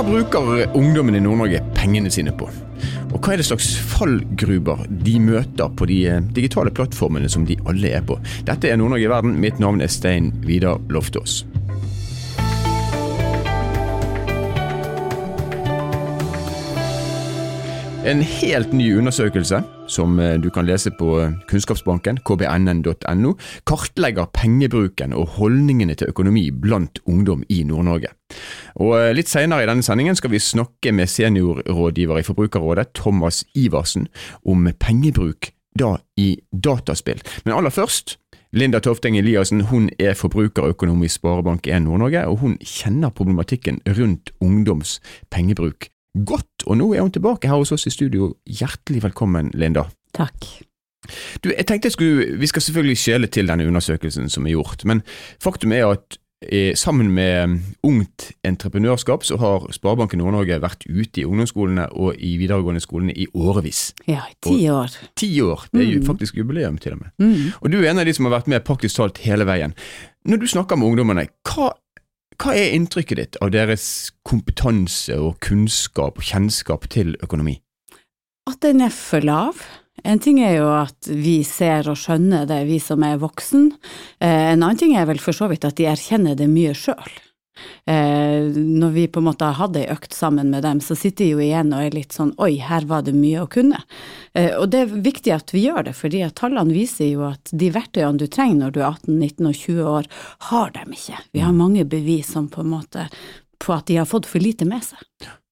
Hva bruker ungdommen i Nord-Norge pengene sine på? Og hva er det slags fallgruber de møter på de eh, digitale plattformene som de alle er på? Dette er Nord-Norge i verden. Mitt navn er Stein Vidar Loftaas. En helt ny undersøkelse, som eh, du kan lese på eh, Kunnskapsbanken, kbnn.no, kartlegger pengebruken og holdningene til økonomi blant ungdom i Nord-Norge. Og eh, Litt senere i denne sendingen skal vi snakke med seniorrådgiver i Forbrukerrådet, Thomas Iversen, om pengebruk da i dataspill. Men aller først, Linda Tofteng Eliassen hun er forbrukerøkonom i Sparebank1 Nord-Norge, og hun kjenner problematikken rundt ungdoms pengebruk godt, og nå er hun tilbake her hos oss i studio. Hjertelig velkommen, Linda. Takk. Du, jeg tenkte jeg skulle, Vi skal selvfølgelig skjele til denne undersøkelsen som er gjort, men faktum er at eh, sammen med um, Ungt Entreprenørskap så har Sparebanken Nord-Norge vært ute i ungdomsskolene og i videregående skolene i årevis. Ja, i ti år. Ti år, det er jo faktisk jubileum til og med. Mm. Og du er en av de som har vært med praktisk talt hele veien. Når du snakker med ungdommene, hva, hva er inntrykket ditt av deres kompetanse og kunnskap og kjennskap til økonomi? At den er for lav. En ting er jo at vi ser og skjønner det, vi som er voksen. Eh, En annen ting er vel for så vidt at de erkjenner det mye sjøl. Når vi på en måte har hatt ei økt sammen med dem, så sitter de jo igjen og er litt sånn oi, her var det mye å kunne. Eh, Og det er viktig at vi gjør det, fordi at tallene viser jo at de verktøyene du trenger når du er 18, 19 og 20 år, har dem ikke. Vi har mange bevis som på en måte på at de har fått for lite med seg.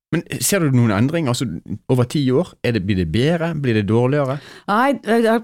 Men ser du noen endring? Altså, over ti år, det, blir det bedre, blir det dårligere? Nei,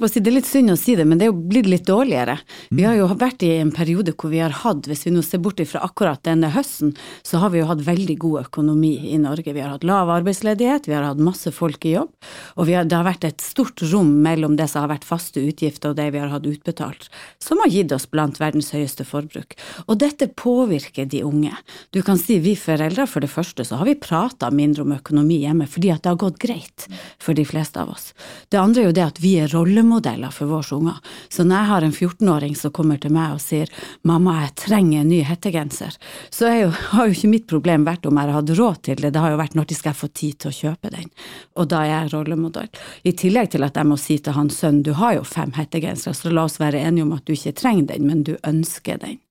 si, det er litt synd å si det, men det er jo blitt litt dårligere. Vi har jo vært i en periode hvor vi har hatt, hvis vi nå ser bort fra akkurat denne høsten, så har vi jo hatt veldig god økonomi i Norge. Vi har hatt lav arbeidsledighet, vi har hatt masse folk i jobb, og vi har, det har vært et stort rom mellom det som har vært faste utgifter og det vi har hatt utbetalt, som har gitt oss blant verdens høyeste forbruk. Og dette påvirker de unge. Du kan si vi foreldre, for det første så har vi prata mindre om økonomi hjemme fordi at det har gått greit for de fleste av oss. Det andre er jo det at vi er rollemodeller for våre unger. Så når jeg har en 14-åring som kommer til meg og sier mamma, jeg trenger en ny hettegenser, så jo, har jo ikke mitt problem vært om jeg har hatt råd til det, det har jo vært når de skal få tid til å kjøpe den. Og da er jeg rollemodell. I tillegg til at jeg må si til hans sønn du har jo fem hettegensere, så la oss være enige om at du ikke trenger den, men du ønsker den.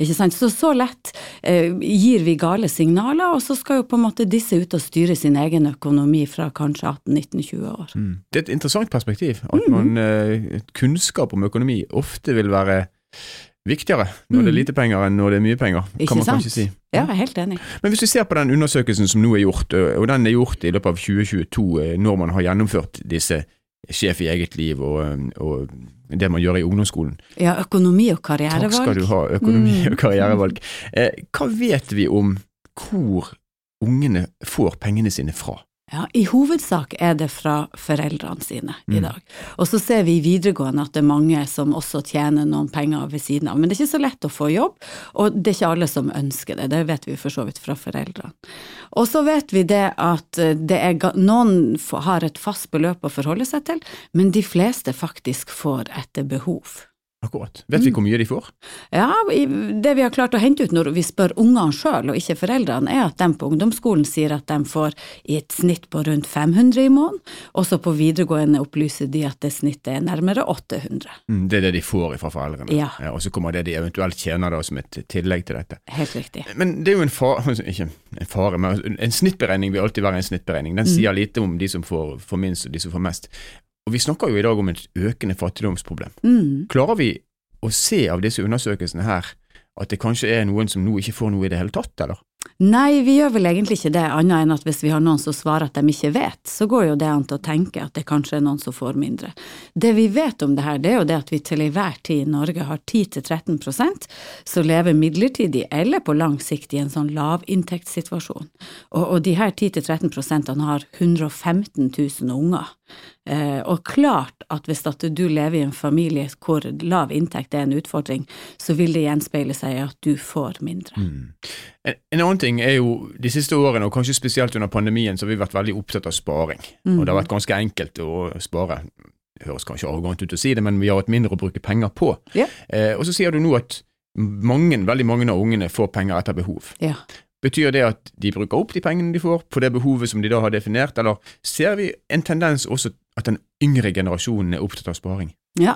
Ikke sant? Så så lett eh, gir vi gale signaler, og så skal jo på en måte disse ut og styre sin egen økonomi fra kanskje 18-19-20 år. Det er et interessant perspektiv, at man, eh, kunnskap om økonomi ofte vil være viktigere når det er lite penger enn når det er mye penger, Ikke kan man sant? kanskje si. Ja, jeg er helt enig. Men hvis vi ser på den undersøkelsen som nå er gjort, og den er gjort i løpet av 2022, eh, når man har gjennomført disse sjef i eget liv og, eh, og det man gjør i ungdomsskolen. Ja, økonomi og karrierevalg. Takk skal du ha, økonomi Mm. og karrierevalg. Eh, hva vet vi om hvor ungene får pengene sine fra? Ja, I hovedsak er det fra foreldrene sine i Mm. dag. Og så ser vi i videregående at det er mange som også tjener noen penger ved siden av. Men det er ikke så lett å få jobb, og det er ikke alle som ønsker det. Det vet vi for så vidt fra foreldrene. Og så vet vi det at eh, det er, noen har et fast beløp å forholde seg til, men de fleste faktisk får etter behov. Akkurat. Vet vi hvor mye de får? Ja, det vi har klart å hente ut når vi spør ungene sjøl, og ikke foreldrene, er at de på ungdomsskolen sier at de får i et snitt på rundt 500 i måneden, og så på videregående opplyser de at det snittet er nærmere 800. Mm, Det er det de får fra foreldrene. Ja. og så kommer det de eventuelt tjener da som et tillegg til dette. Helt riktig. Men det er jo en fare, ikke en fare, men en snittberegning vil alltid være en snittberegning. Den sier lite om de som får, får minst og de som får mest. Og vi snakker jo i dag om et økende fattigdomsproblem. Mm. Klarer vi å se av disse undersøkelsene her at det kanskje er noen som nå ikke får noe i det hele tatt, eller? Nei, vi gjør vel egentlig ikke det, annet enn at hvis vi har noen som svarer at de ikke vet, så går jo det an til å tenke at det kanskje er noen som får mindre. Det vi vet om det her, det er jo det at vi til enhver tid i Norge har 10-13% som lever midlertidig eller på lang sikt i en sånn lavinntektssituasjon. Og, og de her 10-13% har 115 000 unger. Eh, og klart at hvis at du lever i en familie hvor lav inntekt er en utfordring, så vil det gjenspeile seg i at du får mindre. En, en annen ting er jo de siste årene, og kanskje spesielt under pandemien, så har vi vært veldig opptatt av sparing. Og det har vært ganske enkelt å spare. Det høres kanskje arrogant ut å si det, men vi har hatt mindre å bruke penger på. Ja. Eh, og så sier du nå at mange, veldig mange av ungene får penger etter behov. Ja. Betyr det at de bruker opp de pengene de får på det behovet som de da har definert, eller ser vi en tendens også at den yngre generasjonen er opptatt av sparing? Ja,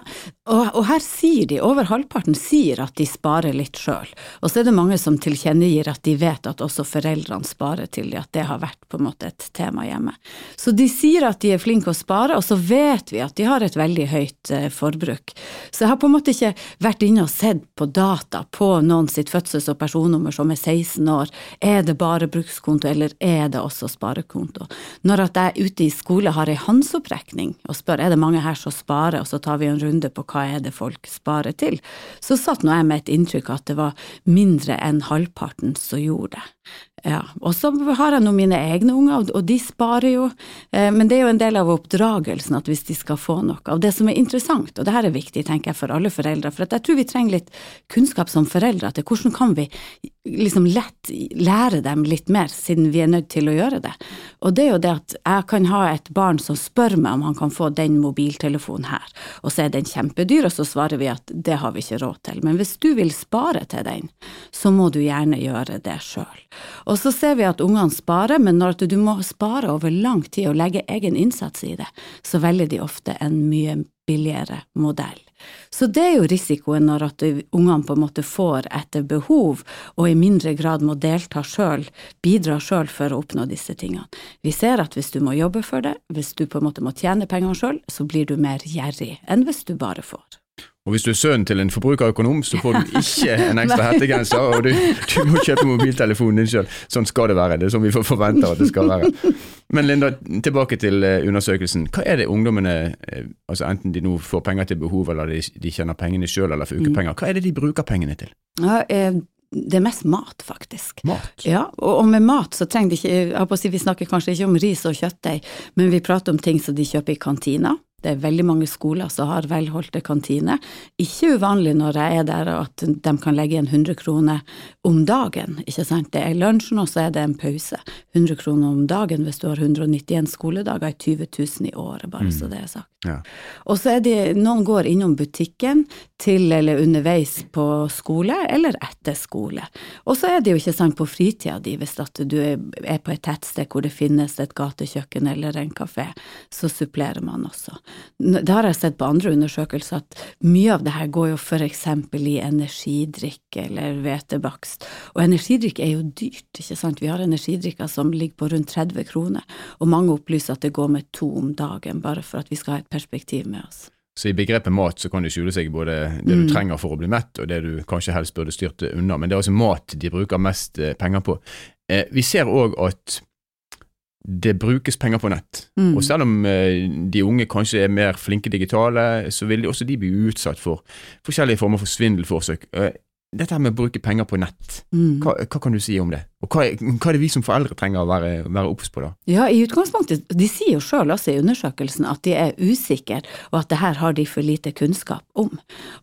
og, og, her sier de, over halvparten sier at de sparer litt sjøl, og så er det mange som tilkjennegir at de vet at også foreldrene sparer til de, at det har vært på en måte et tema hjemme. Så de sier at de er flinke å spare, og så vet vi at de har et veldig høyt eh, forbruk. Så jeg har på en måte ikke vært inne og sett på data på noen sitt fødsels- og personnummer som er 16 år, er det bare brukskonto, eller er det også sparekonto? Når at jeg ute i skole har ei håndsopprekning og spør er det mange her som sparer, og så tar vi vi en runde på hva er det folk sparer til, så satt nå jeg med et inntrykk at det var mindre enn halvparten som gjorde det. Ja, og så har jeg nå mine egne unger, og de sparer jo, eh, men det er jo en del av oppdragelsen at hvis de skal få noe. Og det som er interessant, og det her er viktig tenker jeg for alle foreldre, for jeg tror vi trenger litt kunnskap som foreldre til hvordan kan vi liksom lett lære dem litt mer, siden vi er nødt til å gjøre det. Og det er jo det at jeg kan ha et barn som spør meg om han kan få den mobiltelefonen her, og så er den kjempedyr, og så svarer vi at det har vi ikke råd til. Men hvis du vil spare til den, så må du gjerne gjøre det sjøl. Og så ser vi at ungene sparer, men når du må spare over lang tid og legge egen innsats i det, så velger de ofte en mye billigere modell. Så det er jo risikoen når at ungene på en måte får etter behov, og i mindre grad må delta sjøl, bidra sjøl for å oppnå disse tingene. Vi ser at hvis du må jobbe for det, hvis du på en måte må tjene pengene sjøl, så blir du mer gjerrig enn hvis du bare får. Og hvis du er sønnen til en forbrukerøkonom, så får du ikke en ekstra hettegenser, og du, du, må kjøpe mobiltelefonen din sjøl. Sånn skal det være. Det er sånn vi forventer at det skal være. Men Linda, tilbake til eh, undersøkelsen. Hva er det ungdommene, eh, altså enten de nå får penger til behov, eller de, de kjenner pengene sjøl eller får ukepenger, hva er det de bruker pengene til? Ja, eh det er mest mat, faktisk. Mat? Ja, og, og med mat så trenger de ikke jeg på å si, Vi snakker kanskje ikke om ris og kjøttdeig, men vi prater om ting som de kjøper i kantina. Det er veldig mange skoler som har velholdte kantiner. Ikke uvanlig når jeg er der at de kan legge igjen 100 kroner om dagen. ikke sant? Det er lunsjen, og så er det en pause. 100 kroner om dagen hvis du har 191 skoledager, er 20 000 i året, bare mm. så det er sagt. Ja. Og så er det noen går innom butikken til eller underveis på skole, eller etter skole. Og så er det jo ikke sant på fritida di, hvis at du er på et tettsted hvor det finnes et gatekjøkken eller en kafé, så supplerer man også. Det har jeg sett på andre undersøkelser, at mye av det her går jo eksempel i energidrikk eller hvetebakst. Og energidrikk er jo dyrt, ikke sant. Vi har energidrikker som ligger på rundt 30 kroner, og mange opplyser at det går med to om dagen, bare for at vi skal ha et perspektiv med oss. Så i begrepet mat så kan det skjule seg både det du mm. trenger for å bli mett, og det du kanskje helst burde styrt unna. Men det er altså mat de bruker mest eh, penger på. Eh, vi ser òg at det brukes penger på nett. Mm. Og selv om eh, de unge kanskje er mer flinke digitale, så vil de også de bli utsatt for forskjellige former for svindelforsøk. Dette med å bruke penger på nett, mm. hva, hva, kan du si om det? Og hva, hva, er det vi som foreldre trenger å være, være obs på da? Ja, i utgangspunktet, De sier jo sjøl også i undersøkelsen at de er usikre, og at det her har de for lite kunnskap om.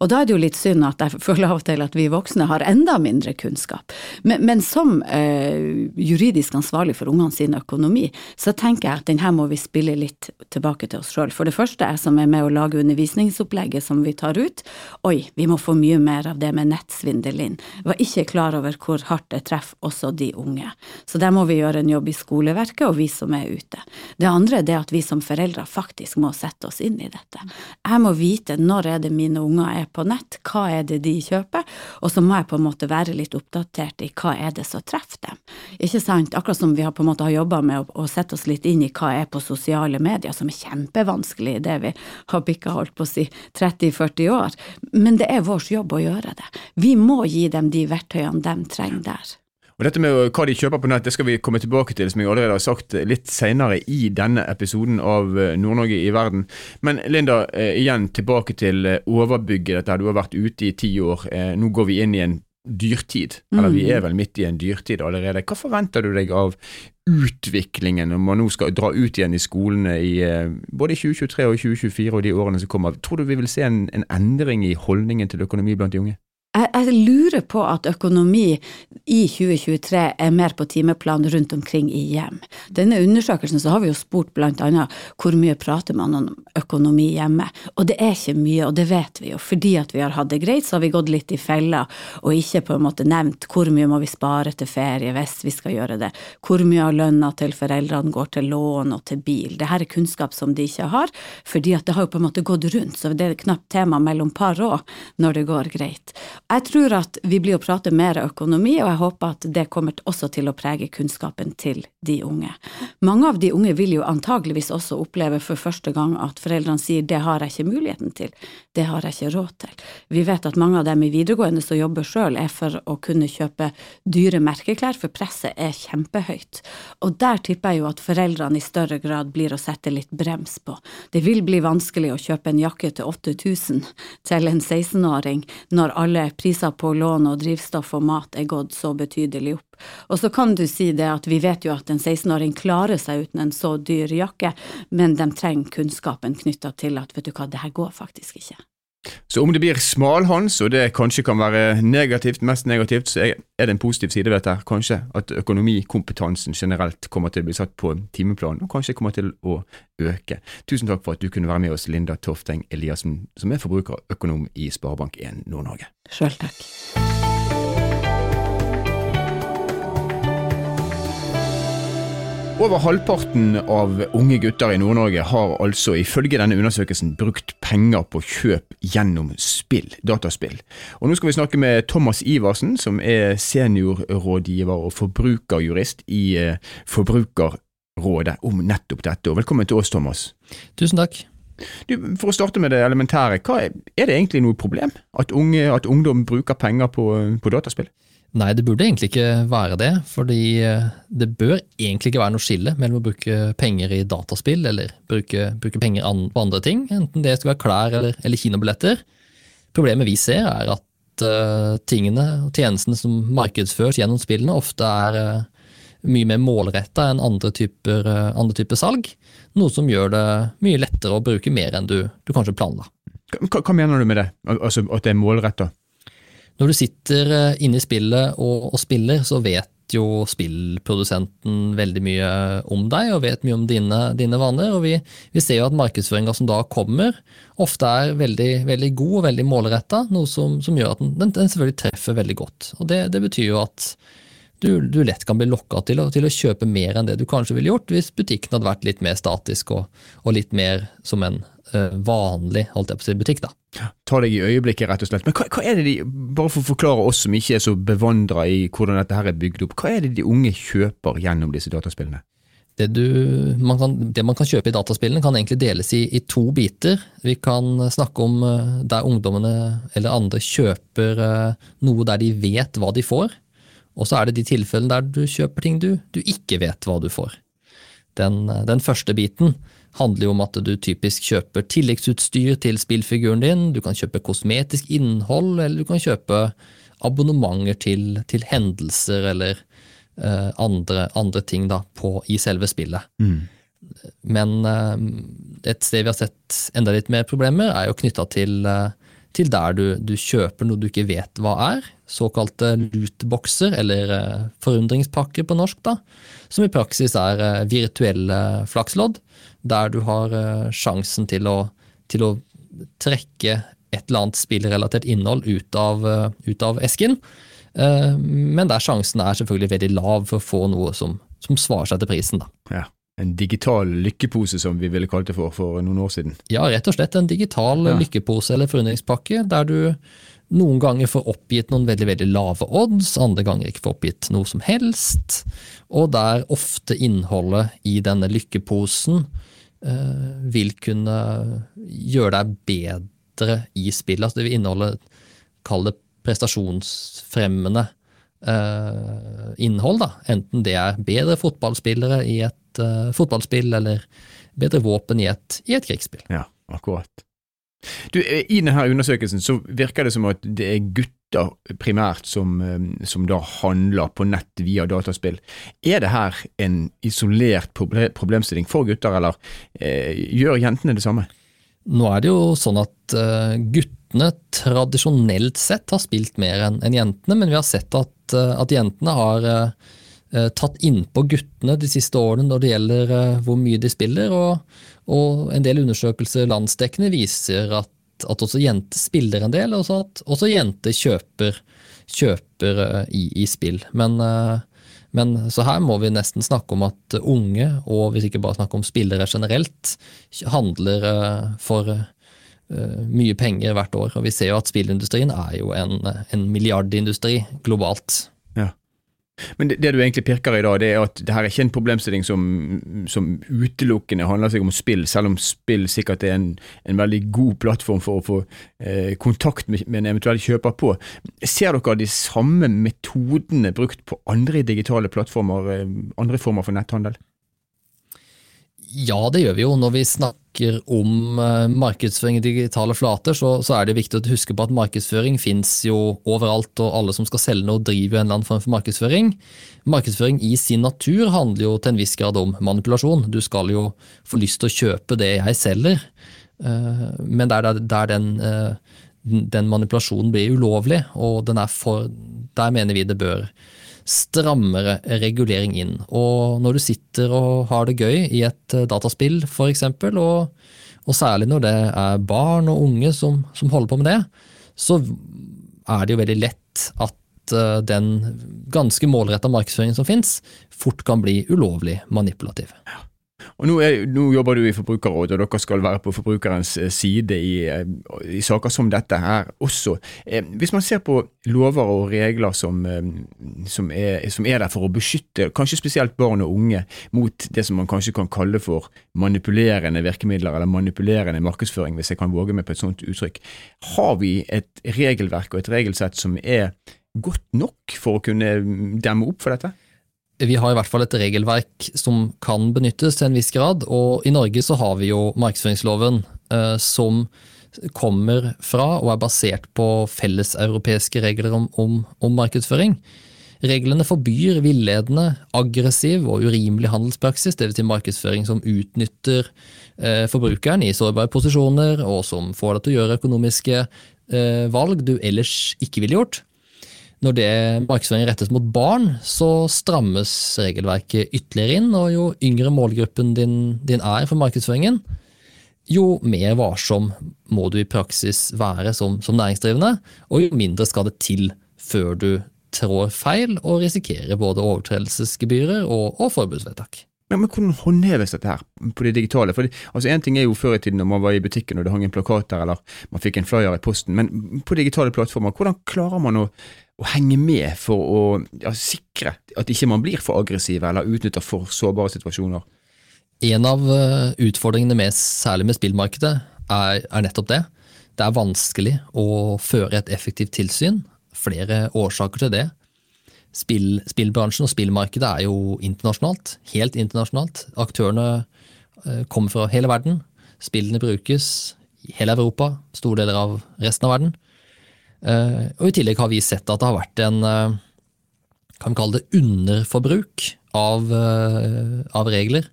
Og da er det jo litt synd at jeg føler av og til at vi voksne har enda mindre kunnskap. Men, men som eh, juridisk ansvarlig for ungene sin økonomi, så tenker jeg at den her må vi spille litt tilbake til oss sjøl. For det første, jeg som er med å lage undervisningsopplegget som vi tar ut, oi, vi må få mye mer av det med nettsvindel inn. Linn. var ikke klar over hvor hardt det treffer også de unge. Så der må vi gjøre en jobb i skoleverket, og vi som er ute. Det andre er det at vi som foreldre faktisk må sette oss inn i dette. Jeg må vite når er det mine unger er på nett, hva er det de kjøper, og så må jeg på en måte være litt oppdatert i hva er det som treffer dem. Ikke sant, akkurat som vi har på en måte har jobba med å, å, sette oss litt inn i hva er på sosiale medier, som er kjempevanskelig i det vi har bikka holdt på å si 30-40 år, men det er vår jobb å gjøre det. Vi må gi dem de verktøyene de trenger der. Og Dette med hva de kjøper på nett, det skal vi komme tilbake til, som jeg allerede har sagt litt senere i denne episoden av eh, Nord-Norge i verden. Men Linda, eh, igjen tilbake til eh, overbygget dette. Du har vært ute i ti år. Nå går vi inn i en dyrtid. Eller vi mm. er vel midt i en dyrtid allerede. Hva forventer du deg av utviklingen når man nå skal dra ut igjen i skolene i både 2023 og 2024 og de årene som kommer? Tror du vi vil se en, en endring i holdningen til økonomi blant de unge? Jeg, lurer på at økonomi i 2023 er mer på timeplan rundt omkring i hjem. Denne undersøkelsen så har vi jo spurt blant annet hvor mye prater man om økonomi hjemme, og det er ikke mye, og det vet vi jo. Fordi at vi har hatt det greit, så har vi gått litt i fella og ikke på en måte nevnt hvor mye må vi spare til ferie hvis vi skal gjøre det, hvor mye av lønna til foreldrene går til lån og til bil. Dette er kunnskap som de ikke har, fordi at det har jo på en måte gått rundt, så det er knapt tema mellom par òg når det går greit. Jeg tror at vi blir å prate mer økonomi, og jeg håper at det kommer også til å prege kunnskapen til de unge. Mange av de unge vil jo antageligvis også oppleve for første gang at foreldrene sier det har jeg ikke muligheten til, det har jeg ikke råd til. Vi vet at mange av dem i videregående som jobber sjøl, er for å kunne kjøpe dyre merkeklær, for presset er kjempehøyt. Og der tipper jeg jo at foreldrene i større grad blir å sette litt brems på. Det vil bli vanskelig å kjøpe en jakke til 8000 til en 16-åring når alle priser på lån og drivstoff og mat er gått så betydelig opp. Og så kan du si det at vi vet jo at en 16-åring klarer seg uten en så dyr jakke, men de trenger kunnskapen knytta til at vet du hva, det her går faktisk ikke. Så om det blir smalhans, og det kanskje kan være negativt, mest negativt, så er det en positiv side ved dette. Kanskje at økonomikompetansen generelt kommer til å bli satt på timeplan, og kanskje kommer til å øke. Tusen takk for at du kunne være med oss, Linda Tofteng Eliassen, som er forbrukerøkonom i Sparebank1 Nord-Norge. Sjøl takk. Over halvparten av unge gutter i Nord-Norge har altså ifølge denne undersøkelsen brukt penger på kjøp gjennom spill, dataspill. Og Nå skal vi snakke med Thomas Iversen, som er seniorrådgiver og forbrukerjurist i eh, Forbrukerrådet om nettopp dette. Og velkommen til oss, Thomas. Tusen takk. Du, for å starte med det elementære, er, er, det egentlig noe problem at, unge, at ungdom bruker penger på, på dataspill? Nei, det burde egentlig ikke være det. Fordi eh, det bør egentlig ikke være noe skille mellom å bruke penger i dataspill eller bruke, bruke penger på andre ting, enten det skal være klær eller, eller kinobilletter. Problemet vi ser, er at uh, tingene og tjenestene som markedsføres gjennom spillene, ofte er uh, mye mer målretta enn andre typer, uh, andre typer, salg. Noe som gjør det mye lettere å bruke mer enn du, du kanskje planla. Hva, hva, mener du med det, altså at det er målretta? Når du sitter eh, inne i spillet og, og, spiller, så vet jo spillprodusenten veldig mye om deg og vet mye om dine, dine vaner. og vi, vi, ser jo at markedsføringa som da kommer, ofte er veldig, veldig god og veldig målretta, noe som, som, gjør at den, den, selvfølgelig treffer veldig godt. Og Det, det betyr jo at du, du, lett kan bli lokka til, til, å kjøpe mer enn det du kanskje ville gjort hvis butikken hadde vært litt mer statisk og, og litt mer som en uh, vanlig holdt jeg på å si, butikk. da. Ta deg i øyeblikket, rett og slett. Men hva, hva, er det de, bare for å forklare oss som ikke er så bevandra i hvordan dette her er bygd opp, hva er det de unge kjøper gjennom disse dataspillene? Det, du, man kan, det man kan kjøpe i dataspillene kan egentlig deles i, i, to biter. Vi kan snakke om eh, der ungdommene eller andre kjøper eh, noe der de vet hva de får. Og så er det de tilfellene der du kjøper ting du, du ikke vet hva du får. Den, den første biten handler jo om at du typisk kjøper tilleggsutstyr til spillfiguren din, du kan kjøpe kosmetisk innhold, eller du kan kjøpe abonnementer til, til hendelser eller uh, andre, andre, ting da, på, i selve spillet. Mm. Men uh, et sted vi har sett enda litt mer problemer, er jo knytta til, uh, til der du, du, kjøper noe du ikke vet hva er, såkalte lootboxer, eller forundringspakker på norsk, da, som i praksis er virtuelle flakslodd der du har uh, sjansen til å, til å, trekke et eller annet spillrelatert innhold ut av, ut av esken. Men der sjansen er selvfølgelig veldig lav for å få noe som, som svarer seg til prisen. Da. Ja, En digital lykkepose, som vi ville kalt det for for noen år siden? Ja, rett og slett en digital ja. lykkepose eller forundringspakke, der du noen ganger får oppgitt noen veldig veldig lave odds, andre ganger ikke får oppgitt noe som helst, og der ofte innholdet i denne lykkeposen Eh, vil kunne gjøre deg bedre i spillet. Altså det vil inneholde, kall det prestasjonsfremmende uh, innhold. da. Enten det er bedre fotballspillere i et uh, fotballspill, eller bedre våpen i et, i et krigsspill. Ja, akkurat. Du, I denne undersøkelsen så virker det som at det er gutter primært som, eh, som, da handler på nett via dataspill. Er det her en isolert problemstilling for gutter, eller eh, gjør jentene det samme? Nå er det jo sånn at uh, guttene tradisjonelt sett har spilt mer enn jentene, men vi har sett at, eh, at jentene har eh, eh, tatt innpå guttene de siste årene når det gjelder eh, hvor mye de spiller, og, og en del undersøkelser landsdekkende viser at, at også jenter spiller en del, og at også jenter kjøper, kjøper eh, i, i spill. Men, eh, men så her må vi nesten snakke om at unge, og hvis ikke bare snakke om spillere generelt, handler eh, for eh, mye penger hvert år. Og vi ser jo at spillindustrien er jo en, en milliardindustri globalt. Men det, det du egentlig pirker i da, det er at det her er ikke en problemstilling som, som utelukkende handler seg om spill, selv om spill sikkert er en, en veldig god plattform for å få eh, kontakt med, med en eventuell kjøper på. Ser dere de samme metodene brukt på andre digitale plattformer, eh, andre former for netthandel? Ja, det gjør vi jo. Når vi snakker om eh, markedsføring i digitale flater, så, så er det viktig å huske på at markedsføring finnes jo overalt, og alle som skal selge noe, driver jo en eller annen form for markedsføring. Markedsføring i sin natur handler jo til en viss grad om manipulasjon. Du skal jo få lyst til å kjøpe det jeg selger, Eh, men der, der, den, eh, den manipulasjonen blir ulovlig, og for Der mener vi det bør strammere regulering inn. Og når du sitter og har det gøy i et eh, dataspill f.eks., og, og særlig når det er barn og unge som, som holder på med det, så er det jo veldig lett at eh, den ganske målretta markedsføringen som fins, fort kan bli ulovlig manipulativ. Og nå, er, nå jobber du i Forbrukerrådet, og dere skal være på forbrukerens eh, side i, eh, i saker som dette her også. Eh, hvis man ser på lover og regler som, som, er, som er der for å beskytte kanskje spesielt barn og unge mot det som man kanskje kan kalle for manipulerende virkemidler, eller manipulerende markedsføring, hvis jeg kan våge meg på et sånt uttrykk, har vi et regelverk og et regelsett som er godt nok for å kunne demme opp for dette? Vi har i hvert fall et regelverk som kan benyttes til en viss grad, og i Norge så har vi jo markedsføringsloven eh, som kommer fra og er basert på felleseuropeiske regler om, om, om markedsføring. Reglene forbyr villedende, aggressiv og urimelig handelspraksis, dvs. Si markedsføring som utnytter eh, forbrukeren i sårbare posisjoner, og som får deg til å gjøre økonomiske eh, valg du ellers ikke ville gjort. Når det markedsføring rettes mot barn, så strammes regelverket ytterligere inn, og jo yngre målgruppen din, din er for markedsføringen, jo mer varsom må du i praksis være som, som næringsdrivende, og jo mindre skal det til før du trår feil og risikerer både overtredelsesgebyrer og, og forbudsvedtak. Men, men, hvordan håndheves dette her på det digitale? For altså En ting er jo før i tiden når man var i butikken og det hang en plakat der, eller man fikk en flyer i posten, men på digitale plattformer, hvordan klarer man å, å henge med for å ja, sikre at ikke man blir for aggressiv eller utnytter for sårbare situasjoner? En av eh, utfordringene med, særlig med spillmarkedet, er, er nettopp det. Det er vanskelig å føre et effektivt tilsyn. Flere årsaker til det spill, spillbransjen og spillmarkedet er jo internasjonalt. Helt internasjonalt. Aktørene eh, kommer fra hele verden. Spillene brukes i hele Europa, store deler av resten av verden. Eh, og i tillegg har vi sett at det har vært en eh, kan vi kalle det underforbruk av, av regler.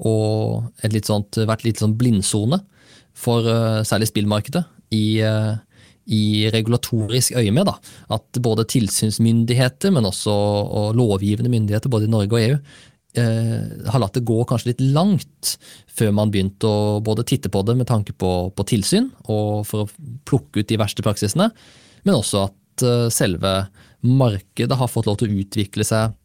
Og et litt sånt, vært litt sånn blindsone for særlig spillmarkedet i, i regulatorisk øyemed. At både tilsynsmyndigheter, men også lovgivende myndigheter både i Norge og EU, eh, har latt det gå kanskje litt langt før man begynte å både titte på det med tanke på, på tilsyn, og for å plukke ut de verste praksisene, men også at eh, selve markedet har fått lov til å utvikle seg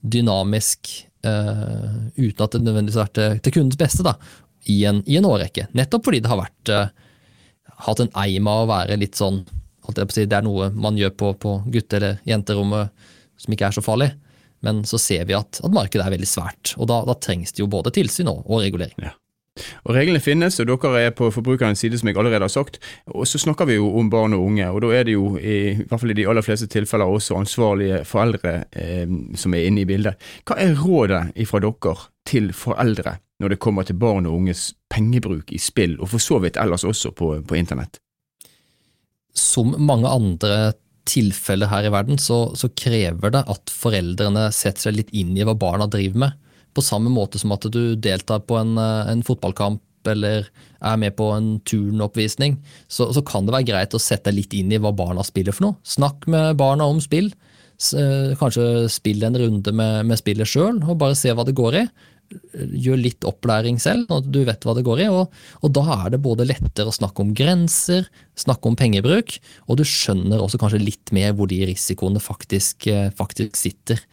dynamisk uh, uten at det nødvendigvis har vært til, kundens beste da, i en, i en årrekke. Nettopp fordi det har vært uh, hatt en eim av å være litt sånn Det er noe man gjør på, på gutte- eller jenterommet som ikke er så farlig. Men så ser vi at, at markedet er veldig svært, og da, da trengs det jo både tilsyn og, og regulering. Ja. Og Reglene finnes, og dere er på forbrukerens side, som jeg allerede har sagt. Og Så snakker vi jo om barn og unge, og da er det jo i, i hvert fall i de aller fleste tilfeller også ansvarlige foreldre eh, som er inne i bildet. Hva er rådet fra dere til foreldre når det kommer til barn og unges pengebruk i spill, og for så vidt ellers også på, på internett? Som mange andre tilfeller her i verden, så, så, krever det at foreldrene setter seg litt inn i hva barna driver med. På samme måte som at du deltar på en, en fotballkamp eller er med på en turnoppvisning, så, så kan det være greit å sette deg litt inn i hva barna spiller for noe. Snakk med barna om spill. Eh, kanskje spill en runde med, med spillet sjøl, og bare se hva det går i. Gjør litt opplæring selv, sånn du vet hva det går i. Og, og, da er det både lettere å snakke om grenser, snakke om pengebruk, og du skjønner også kanskje litt mer hvor de risikoene faktisk, eh, faktisk sitter.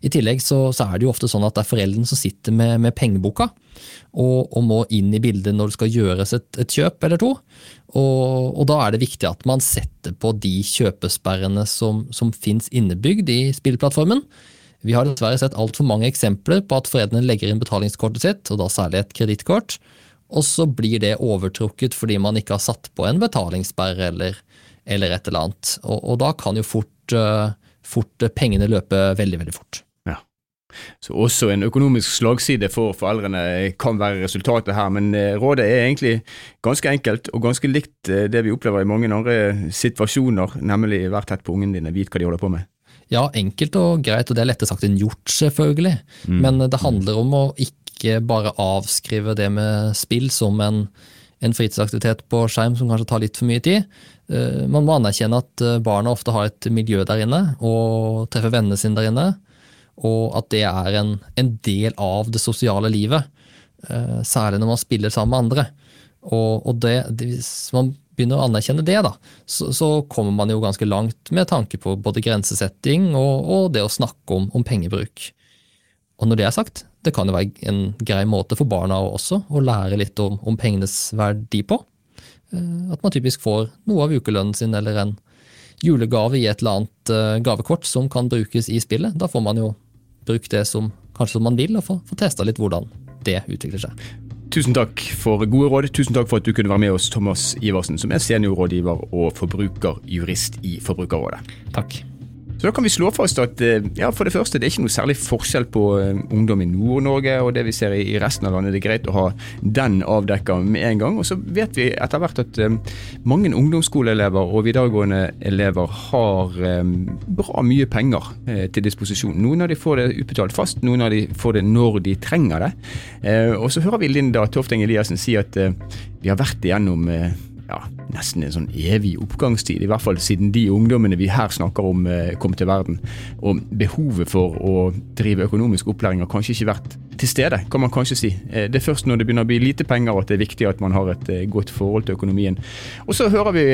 I tillegg så, så, er det jo ofte sånn at det er foreldrene som sitter med, med pengeboka, og, og, må inn i bildet når det skal gjøres et, et kjøp eller to. Og, og, da er det viktig at man setter på de kjøpesperrene som, som fins innebygd i spillplattformen. Vi har dessverre sett altfor mange eksempler på at foreldrene legger inn betalingskortet sitt, og da særlig et kredittkort, og så blir det overtrukket fordi man ikke har satt på en betalingssperre eller, eller et eller annet. Og, og da kan jo fort, uh, fort pengene løpe veldig, veldig fort. Så også en økonomisk slagside for foreldrene kan være resultatet her, men eh, rådet er egentlig ganske enkelt og ganske likt eh, det vi opplever i mange andre situasjoner, nemlig vær tett på ungene dine, vit hva de holder på med. Ja, enkelt og greit, og det er lettere sagt enn gjort, selvfølgelig. Mm. Men det handler om å ikke bare avskrive det med spill som en, en fritidsaktivitet på skjerm som kanskje tar litt for mye tid. Eh, man må anerkjenne at barna ofte har et miljø der inne, og treffer vennene sine der inne og at det er en, en del av det sosiale livet. Uh, særlig når man spiller sammen med andre. Og, og det, hvis man begynner å anerkjenne det, da, så, så, kommer man jo ganske langt med tanke på både grensesetting og, og det å snakke om, om, pengebruk. Og når det er sagt, det kan jo være en grei måte for barna også å lære litt om, om pengenes verdi på. Eh, at man typisk får noe av ukelønnen sin eller en julegave i et eller annet eh, gavekort som kan brukes i spillet. Da får man jo brukt det som kanskje som man vil, og få, få testa litt hvordan det utvikler seg. Tusen takk for gode råd. Tusen takk for at du kunne være med oss, Thomas Iversen, som er seniorrådgiver og forbrukerjurist i Forbrukerrådet. Takk. Så da kan vi slå fast at eh, ja, for det første, det er ikke noe særlig forskjell på eh, ungdom i Nord-Norge og det vi ser i resten av landet. Det er greit å ha den avdekka med en gang. Og så vet vi etter hvert at um, mange ungdomsskoleelever og videregående elever har bra mye penger til disposisjon. Noen av de får det utbetalt fast, noen av de får det når de trenger det. Og så hører vi Linda Tofteng Eliassen si at vi har vært igjennom ja, nesten en sånn evig oppgangstid, i hvert fall siden de ungdommene vi her snakker om eh, kom til verden. Og behovet for å drive økonomisk opplæring har kanskje ikke vært til stede, kan man kanskje si. Eh, det er først når det begynner å bli lite penger at det er viktig at man har et eh, godt forhold til økonomien. Og så hører vi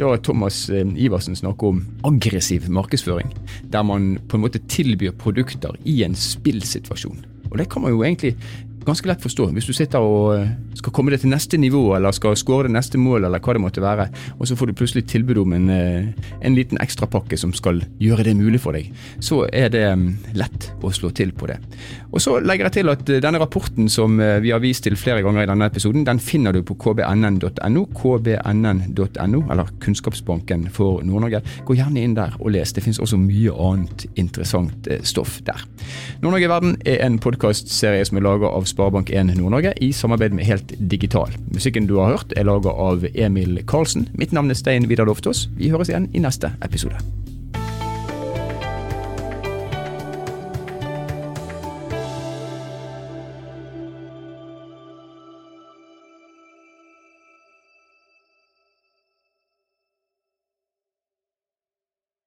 da Thomas Iversen snakke om aggressiv markedsføring, der man på en måte tilbyr produkter i en spillsituasjon. Og det kan man jo egentlig ganske lett forstå. Hvis du sitter og eh, skal komme deg til neste nivå, eller skal skåre det neste mål, eller hva det måtte være, og så får du plutselig tilbud om en, eh, en liten ekstrapakke som skal gjøre det mulig for deg, så er det mm, lett å slå til på det. Og Så legger jeg til at eh, denne rapporten som vi har vist til flere ganger i denne episoden, den finner du på kbnn.no, kbnn.no, eller Kunnskapsbanken for Nord-Norge. Gå gjerne inn der og les. Det finnes også mye annet interessant stoff der. Nord-Norge i verden er en podkastserie som er laga av Sparebank1 Nord-Norge i samarbeid med Helt Digital. Musikken du har hørt er laga av Emil Karlsen. Mitt navn er Stein Vidar Loftaas. Vi høres igjen i neste episode.